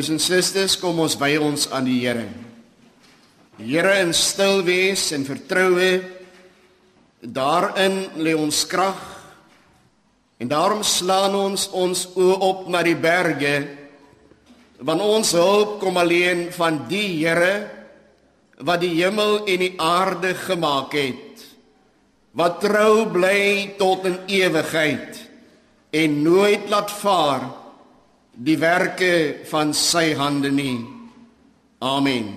Broers en susters, kom ons wy ons aan die Here. Die Here in stil wees en vertroue daarin lê ons krag. En daarom slaan ons ons oë op na die berge want ons hulp kom alleen van die Here wat die hemel en die aarde gemaak het. Wat trou bly tot in ewigheid en nooit laat vaar die werke van sy hande nie. Amen.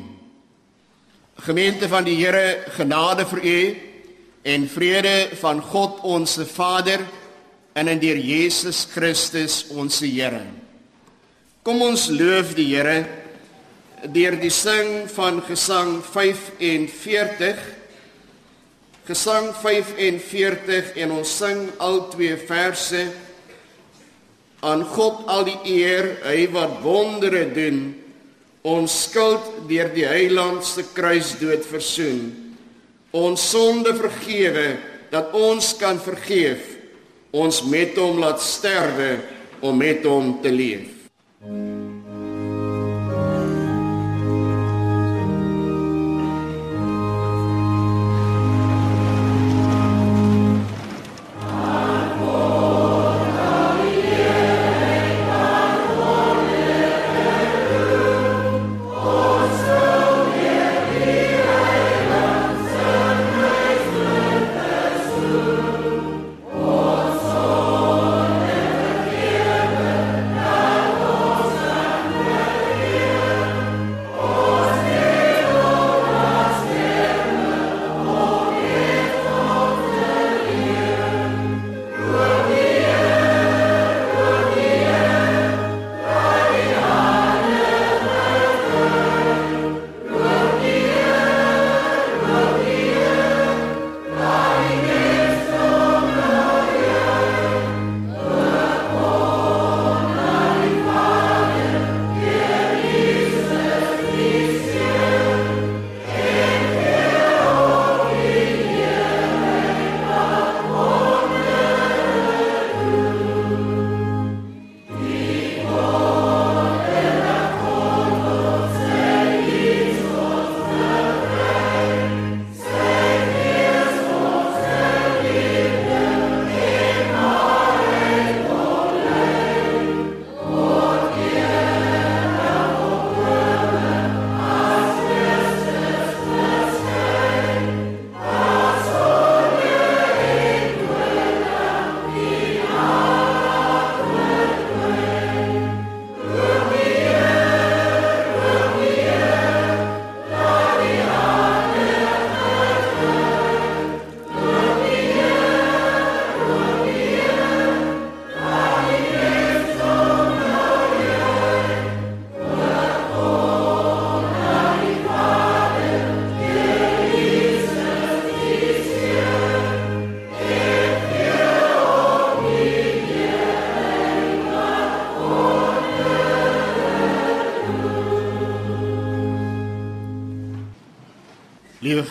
Gemeente van die Here, genade vir u en vrede van God ons Vader en in deur Jesus Christus ons Here. Kom ons loof die Here deur die sing van Gesang 45. Gesang 45 en ons sing al twee verse aan God al die eer, hy wat wondere doen, ons skuld deur die heiland se kruisdood versoen. Ons sonde vergewe dat ons kan vergeef. Ons met hom laat sterwe om met hom te leef. Liewe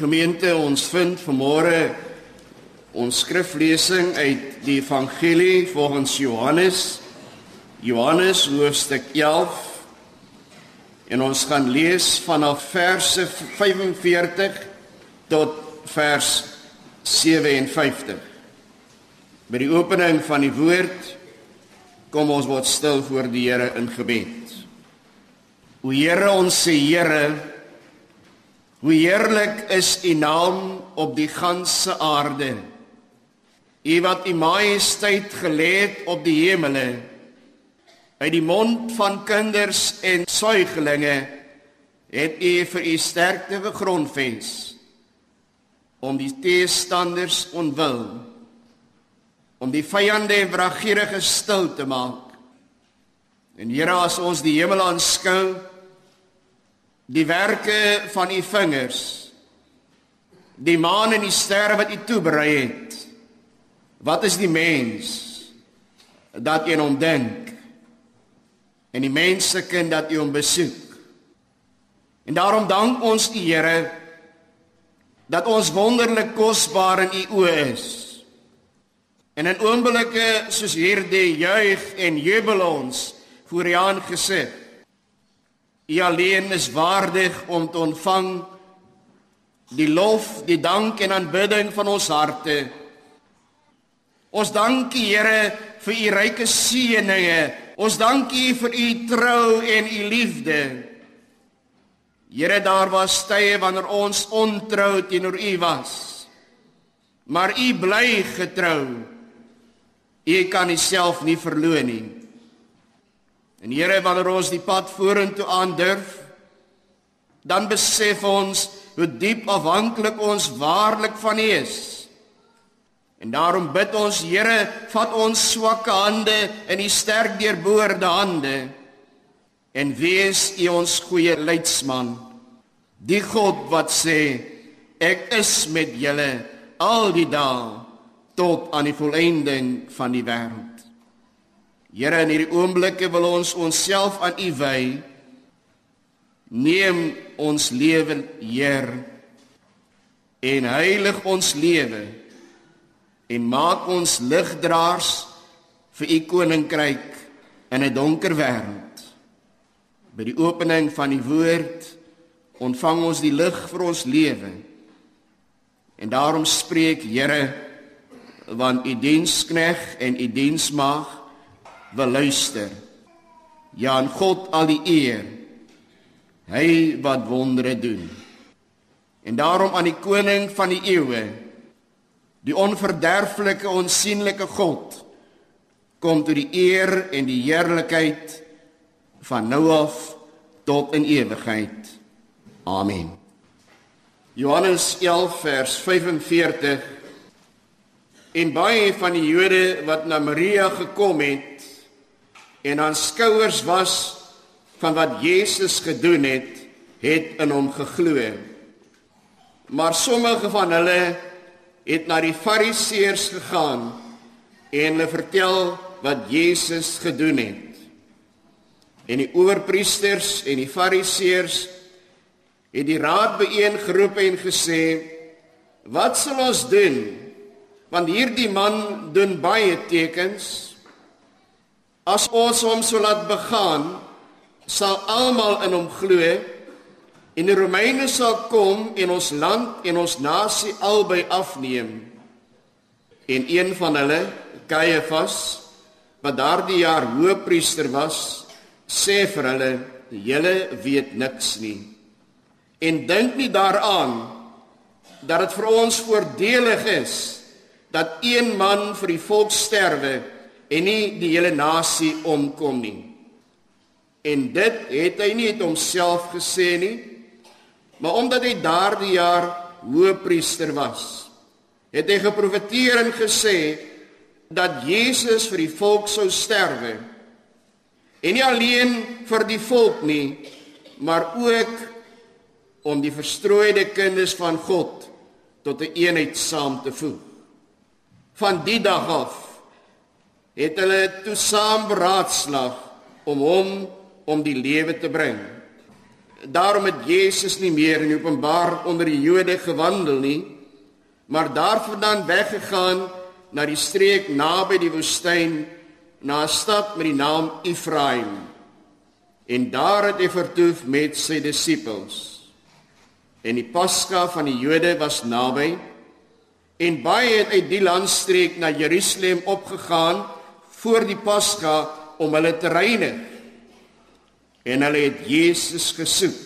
gemeente, ons vind vanmôre ons skriflesing uit die Evangelie volgens Johannes. Johannes hoofstuk 11. En ons gaan lees vanaf verse 45 tot vers 57. By die opening van die woord kom ons word stil voor die Here in gebed. O Here, ons se Here, Hoe heerlik is U naam op die ganse aarde. U wat U majesteit gelê het op die hemele. Uit die mond van kinders en suiglinge het U vir U sterkte gegrondvens om die teestanders onwil om die vyande en wraggierige stil te maak. En Here as ons die hemel aanskou, die werke van u vingers. Die maan en die sterre wat u toeberei het. Wat is die mens dat jy hom dink? En die mense kind dat u hom besoek. En daarom dank ons die Here dat ons wonderlik kosbaar in u oë is. En in oomblikke soos hierdie juig en jubel ons voor u aangesig U alleen is waardig om te ontvang die lof, die dank en aanbidding van ons harte. Ons dank U Here vir U ryke seëninge. Ons dank U vir U trou en U liefde. Here, daar was tye wanneer ons ontrou teenoor U was. Maar U bly getrou. U kan Uself nie verloon nie. En Here, wanneer ons die pad vorentoe aandurf, dan besef ons hoe diep afhanklik ons waarlik van U is. En daarom bid ons, Here, vat ons swakke hande in U sterk deurboorde hande en wees U ons goeie leidsman. Die God wat sê, ek is met julle al die dae tot aan die volëinding van die wêreld. Here in hierdie oomblikke wil ons onsself aan U wy. Neem ons lewe, Heer, en heilig ons lewe en maak ons ligdraers vir U koninkryk in 'n donker wêreld. By die opening van die woord ontvang ons die lig vir ons lewe. En daarom spreek Here want U dienskneg en U diensmaag wil luister. Ja, aan God al die eer. Hy wat wondere doen. En daarom aan die koning van die eeue, die onverderflike onsigbare God, kom toe die eer en die heerlikheid van nou af tot in ewigheid. Amen. Johannes 11 vers 45 En baie van die Jode wat na Maria gekom het en aanskouers was van wat Jesus gedoen het, het in hom geglo. Maar sommige van hulle het na die Fariseërs gegaan en hulle vertel wat Jesus gedoen het. En die owerpriesters en die Fariseërs het die raad byeengeroep en gesê: "Wat sal ons doen? Want hierdie man doen baie tekens." As ons hom sou laat begaan, sal almal in hom glo en die Romeine sal kom en ons land en ons nasie albei afneem. En een van hulle, Caiaphas, wat daardie jaar hoofpriester was, sê vir hulle: "Julle weet niks nie. En dink nie daaraan dat dit vir ons voordelig is dat een man vir die volk sterwe." En nie die hele nasie omkom nie. En dit het hy nie het homself gesê nie, maar omdat hy daardie jaar hoëpriester was, het hy geprofeteer en gesê dat Jesus vir die volk sou sterwe. En nie alleen vir die volk nie, maar ook om die verstrooide kinders van God tot 'n een eenheid saam te voeg. Van die dag af het hulle toe saam beraadslag om hom om die lewe te bring. Daarom het Jesus nie meer in openbaar onder die Jode gewandel nie, maar daarvandaan weggegaan na die streek naby die woestyn na 'n stad met die naam Efraim. En daar het hy vertoef met sy disippels. En die Pasga van die Jode was naby en baie het uit die landstreek na Jerusalem opgegaan voor die Pasga om hulle te reinig. En hulle het Jesus gesoek.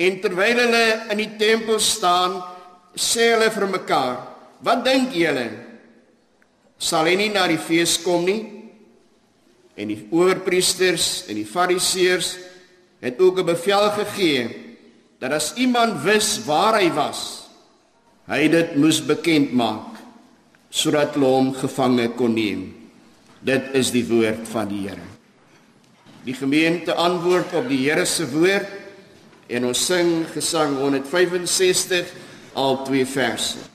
En terwyl hulle in die tempel staan, sê hulle vir mekaar: "Wat dink julle? Sal hy nie na die fees kom nie?" En die owerpriesters en die fariseërs het ook 'n bevel gegee dat as iemand wis waar hy was, hy dit moes bekend maak sodat hulle hom gevange kon neem. Dit is die woord van die Here. Die gemeente antwoord op die Here se woord en ons sing gesang 165 al twee verse.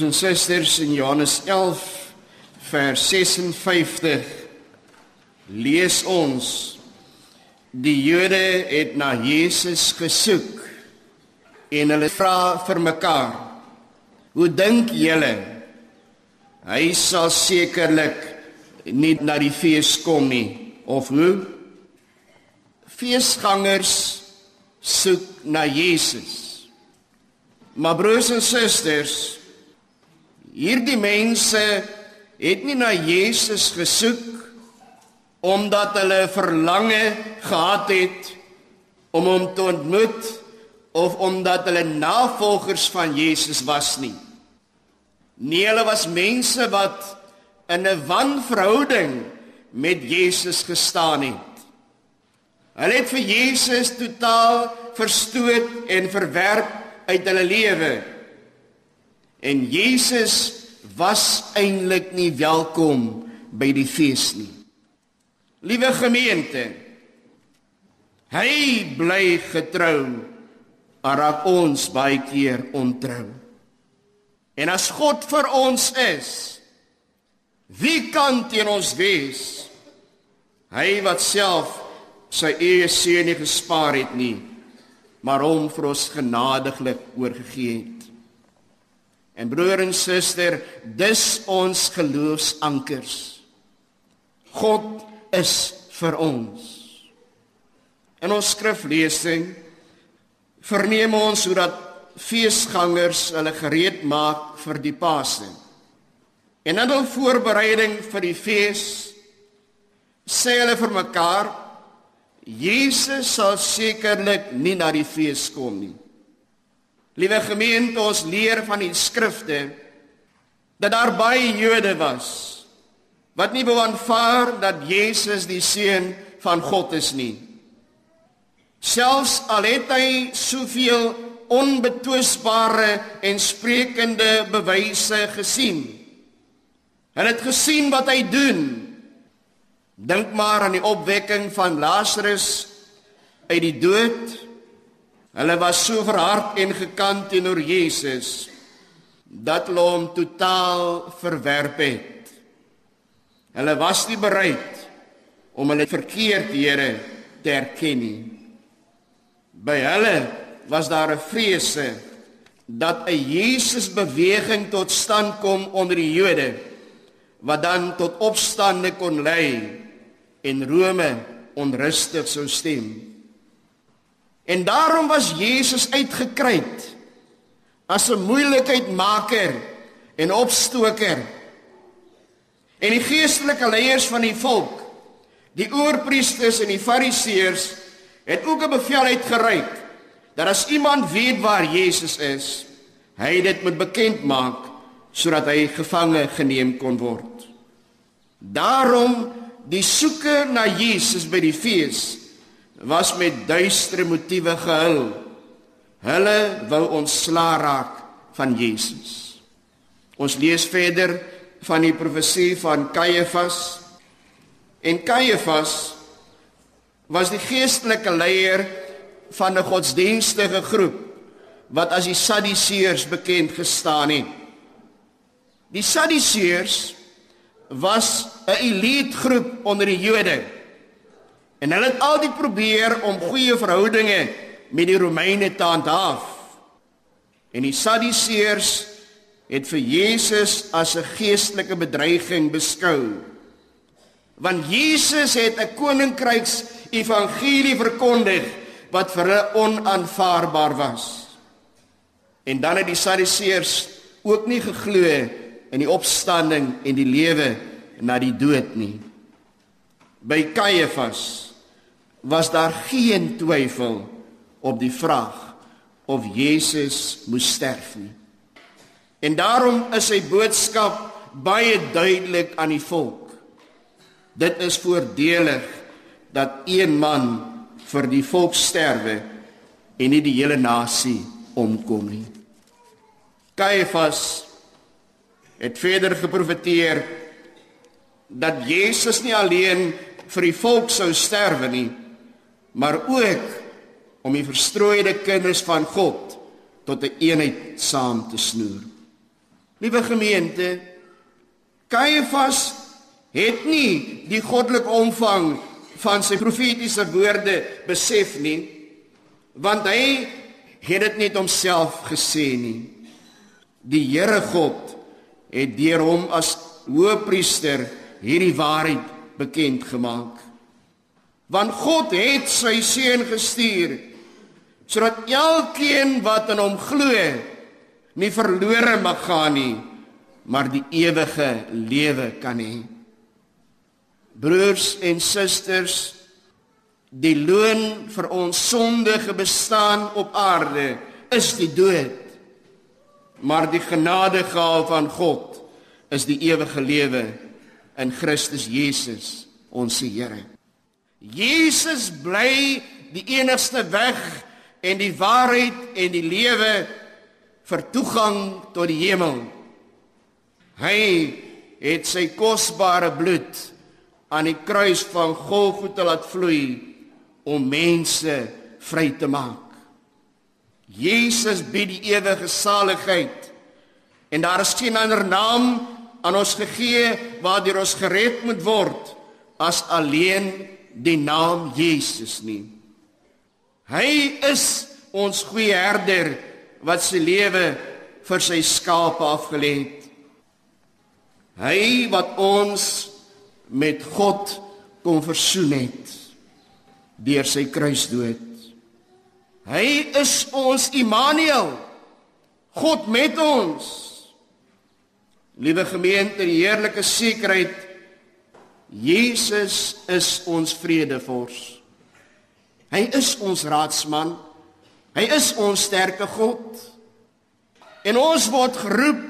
Broers en susters, in Johannes 11 vers 56 lees ons die Jode het na Jesus gesoek en hulle vra vir mekaar: "Hoe dink julle hy sal sekerlik nie na die fees kom nie of hoe?" Feesgangers soek na Jesus. Maar broers en susters, hierdie mense het nie na Jesus gesoek omdat hulle verlange gehad het om hom te ontmoet of omdat hulle navolgers van Jesus was nie. Nee, hulle was mense wat in 'n wanverhouding met Jesus gestaan het. Hulle het vir Jesus totaal verstoot en verwerp uit hulle lewe. En Jesus was eintlik nie welkom by die fees nie. Liewe gemeente, hy bly getrou, maar ons baie keer ontrou. En as God vir ons is, wie kan teen ons wees? Hy wat self sy eie seun nie gespaar het nie, maar hom vir ons genadiglik oorgegee het. En broer en suster, dis ons geloofsankers. God is vir ons. In ons skriflesing verneem ons hoe dat feesgangers hulle gereed maak vir die Pasen. En in hul voorbereiding vir die fees sê hulle vir mekaar Jesus sal sekerlik nie na die fees kom nie. Liewe gemeente, ons leer van die skrifte dat daar baie Jode was wat nie bewaanvaar dat Jesus die seun van God is nie. Selfs al het hy soveel onbetwisbare en sprekende bewyse gesien. Hulle het gesien wat hy doen. Dink maar aan die opwekking van Lazarus uit die dood Hulle was so verhard en gekant teenoor Jesus dat hulle hom totaal verwerp het. Hulle was nie bereid om hulle verkeerdhede te erken nie. By hulle was daar 'n vrese dat 'n Jesus beweging tot stand kom onder die Jode wat dan tot opstande kon lei en Rome onrustig sou stem. En daarom was Jesus uitgekruit as 'n moeilikheidmaker en opstoker. En die geestelike leiers van die volk, die oorpriesters en die fariseërs het ook 'n bevel uitgereik dat as iemand weet waar Jesus is, hy dit moet bekend maak sodat hy gevange geneem kon word. Daarom die soeke na Jesus by die fees was met duistere motiewe gehul. Hulle wou ontsla raak van Jesus. Ons lees verder van die profesie van Kajefas. En Kajefas was die geestelike leier van 'n godsdienstige groep wat as die Sadduseërs bekend gestaan het. Die Sadduseërs was 'n elite groep onder die Jode. En hulle het altyd probeer om goeie verhoudinge met die Romeine te handhaaf. En die Sadduseërs het vir Jesus as 'n geestelike bedreiging beskou. Want Jesus het 'n koninkryks evangelie verkondig wat vir hulle onaanvaarbaar was. En dan het die Sadduseërs ook nie geglo in die opstanding en die lewe na die dood nie. By Kajefas was daar geen twyfel op die vraag of Jesus moes sterf nie. En daarom is sy boodskap baie duidelik aan die volk. Dit is voordelig dat een man vir die volk sterwe en nie die hele nasie omkom nie. Caiaphas het verder geprofeteer dat Jesus nie alleen vir die volk sou sterwe nie, maar ook om die verstrooide kinders van God tot 'n een eenheid saam te snoer. Liewe gemeente, Caiaphas het nie die goddelike omvang van sy profetiese woorde besef nie, want hy het dit net homself gesê nie. Die Here God het deur hom as hoëpriester hierdie waarheid bekend gemaak. Want God het sy seun gestuur sodat elkeen wat in hom glo nie verlore mag gaan nie, maar die ewige lewe kan hê. Broers en susters, die loon vir ons sondige bestaan op aarde is die dood. Maar die genadegawe van God is die ewige lewe in Christus Jesus, ons Here. Jesus bly die enigste weg en die waarheid en die lewe vir toegang tot die hemel. Hy het sy kosbare bloed aan die kruis van Golgotha laat vloei om mense vry te maak. Jesus bied die ewige saligheid en daar is geen ander naam aan ons gegee waardeur ons gered moet word as alleen die naam Jesus nie. Hy is ons goeie herder wat sy lewe vir sy skape afgelê het. Hy wat ons met God kon versoen het deur sy kruisdood. Hy is ons Immanuel. God met ons. Liewe gemeente, die heerlike sekerheid Jesus is ons vredevors. Hy is ons raadsman. Hy is ons sterke God. En ons word geroep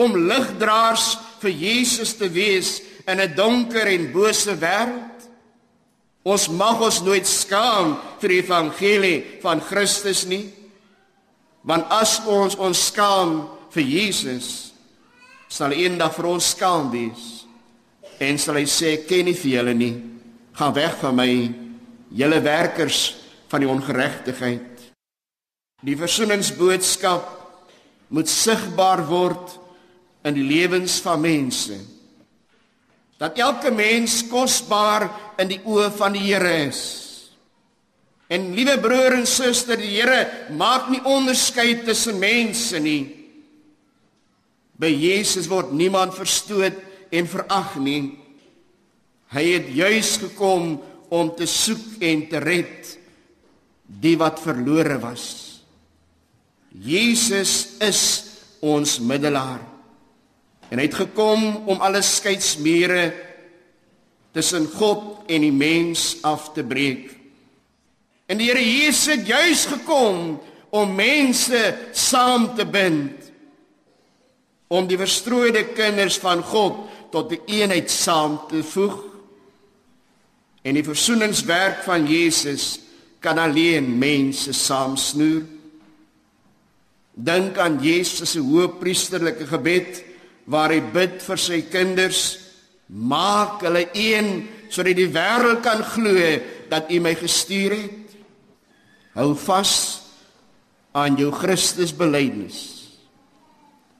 om ligdraers vir Jesus te wees in 'n donker en bose wêreld. Ons mag ons nooit skaam vir die evangelie van Christus nie. Want as ons ons skaam vir Jesus, sal eendag vir ons skaam wees. En sal hy sê, "Ken nie vir julle nie. Gaan weg van my, julle werkers van die ongeregtigheid." Die versoeningsboodskap moet sigbaar word in die lewens van mense. Dat elke mens kosbaar in die oë van die Here is. En liewe broer en suster, die Here maak nie onderskeid tussen mense nie. By Jesus word niemand verstoot en verag nie. Hy het juis gekom om te soek en te red die wat verlore was. Jesus is ons middelaar. En hy het gekom om alle skeidsmure tussen God en die mens af te breek. En die Here Jesus het juis gekom om mense saam te bind om die verstrooide kinders van God tot 'n eenheid saam te voeg. En die versoeningswerk van Jesus kan alleen mense saamsnoer. Dink aan Jesus se hoëpriesterlike gebed waar hy bid vir sy kinders: Maak hulle een sodat die wêreld kan glo dat U my gestuur het. Hou vas aan jou Christusbelydenis.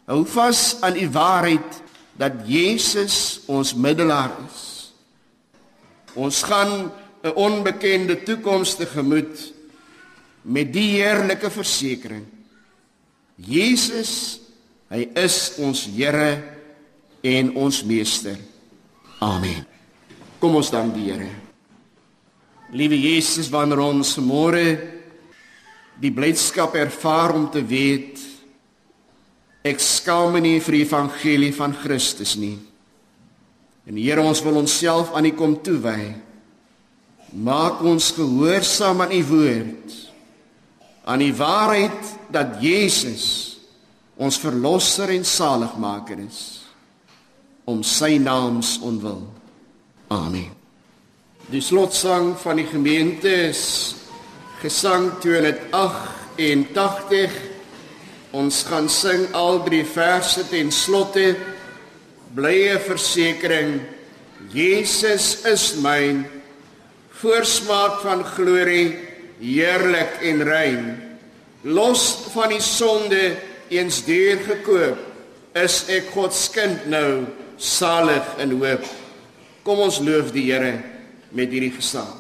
Hou vas aan die waarheid dat Jesus ons middelaar is. Ons gaan 'n onbekende toekoms tegemoet met die heerlike versekering Jesus, hy is ons Here en ons meester. Amen. Kom ons dank die Here. Liewe Jesus, wanneer ons môre die blydskap ervaar om te weet ek skaam my nie vir die evangelie van Christus nie. En Here, ons wil onsself aan U kom toewy. Maak ons gehoorsaam aan U woord. Aan die waarheid dat Jesus ons verlosser en saligmaker is om sy naams onwil. Amen. Die slotsang van die gemeente is gesang 288. Ons gaan sing al drie verse ten slotte. Blye versekering Jesus is myn voorsmaak van glorie heerlik en rein los van die sonde eens deur gekoop is ek God se kind nou salig in hoop. Kom ons loof die Here met hierdie gesang.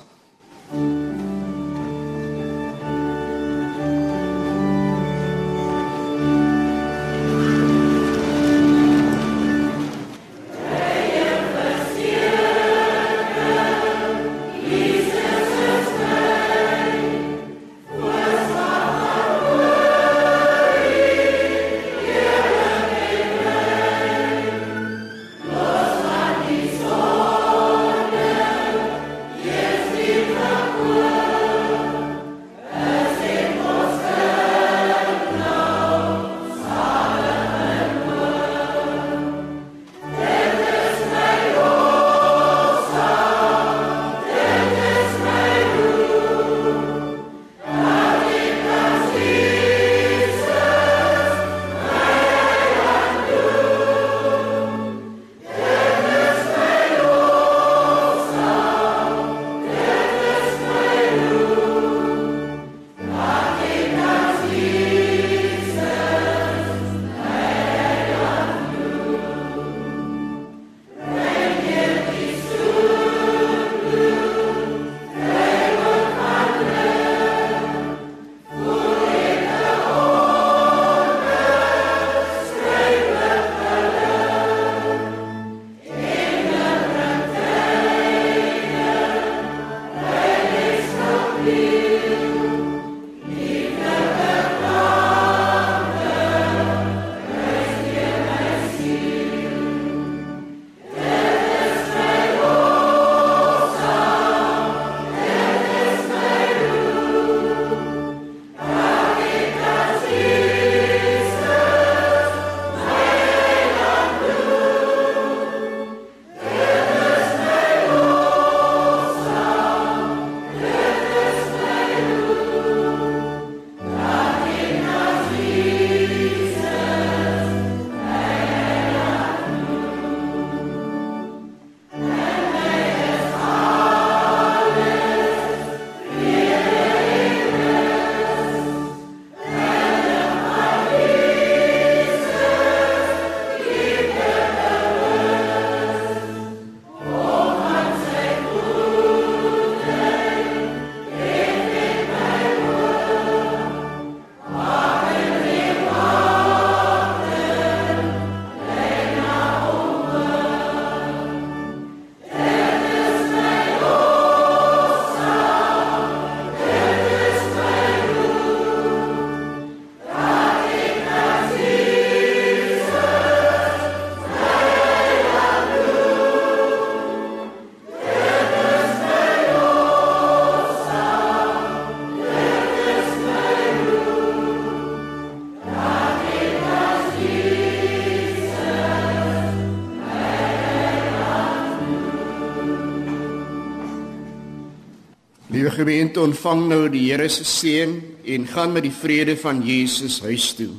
Liewe gemeente, ontvang nou die Here se seën en gaan met die vrede van Jesus huis toe.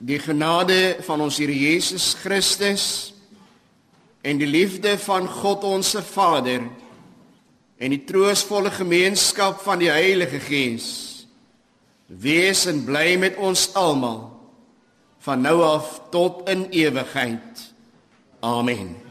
Die genade van ons Here Jesus Christus en die liefde van God ons se Vader en die troostvolle gemeenskap van die Heilige Gees wees en bly met ons almal van nou af tot in ewigheid. Amen.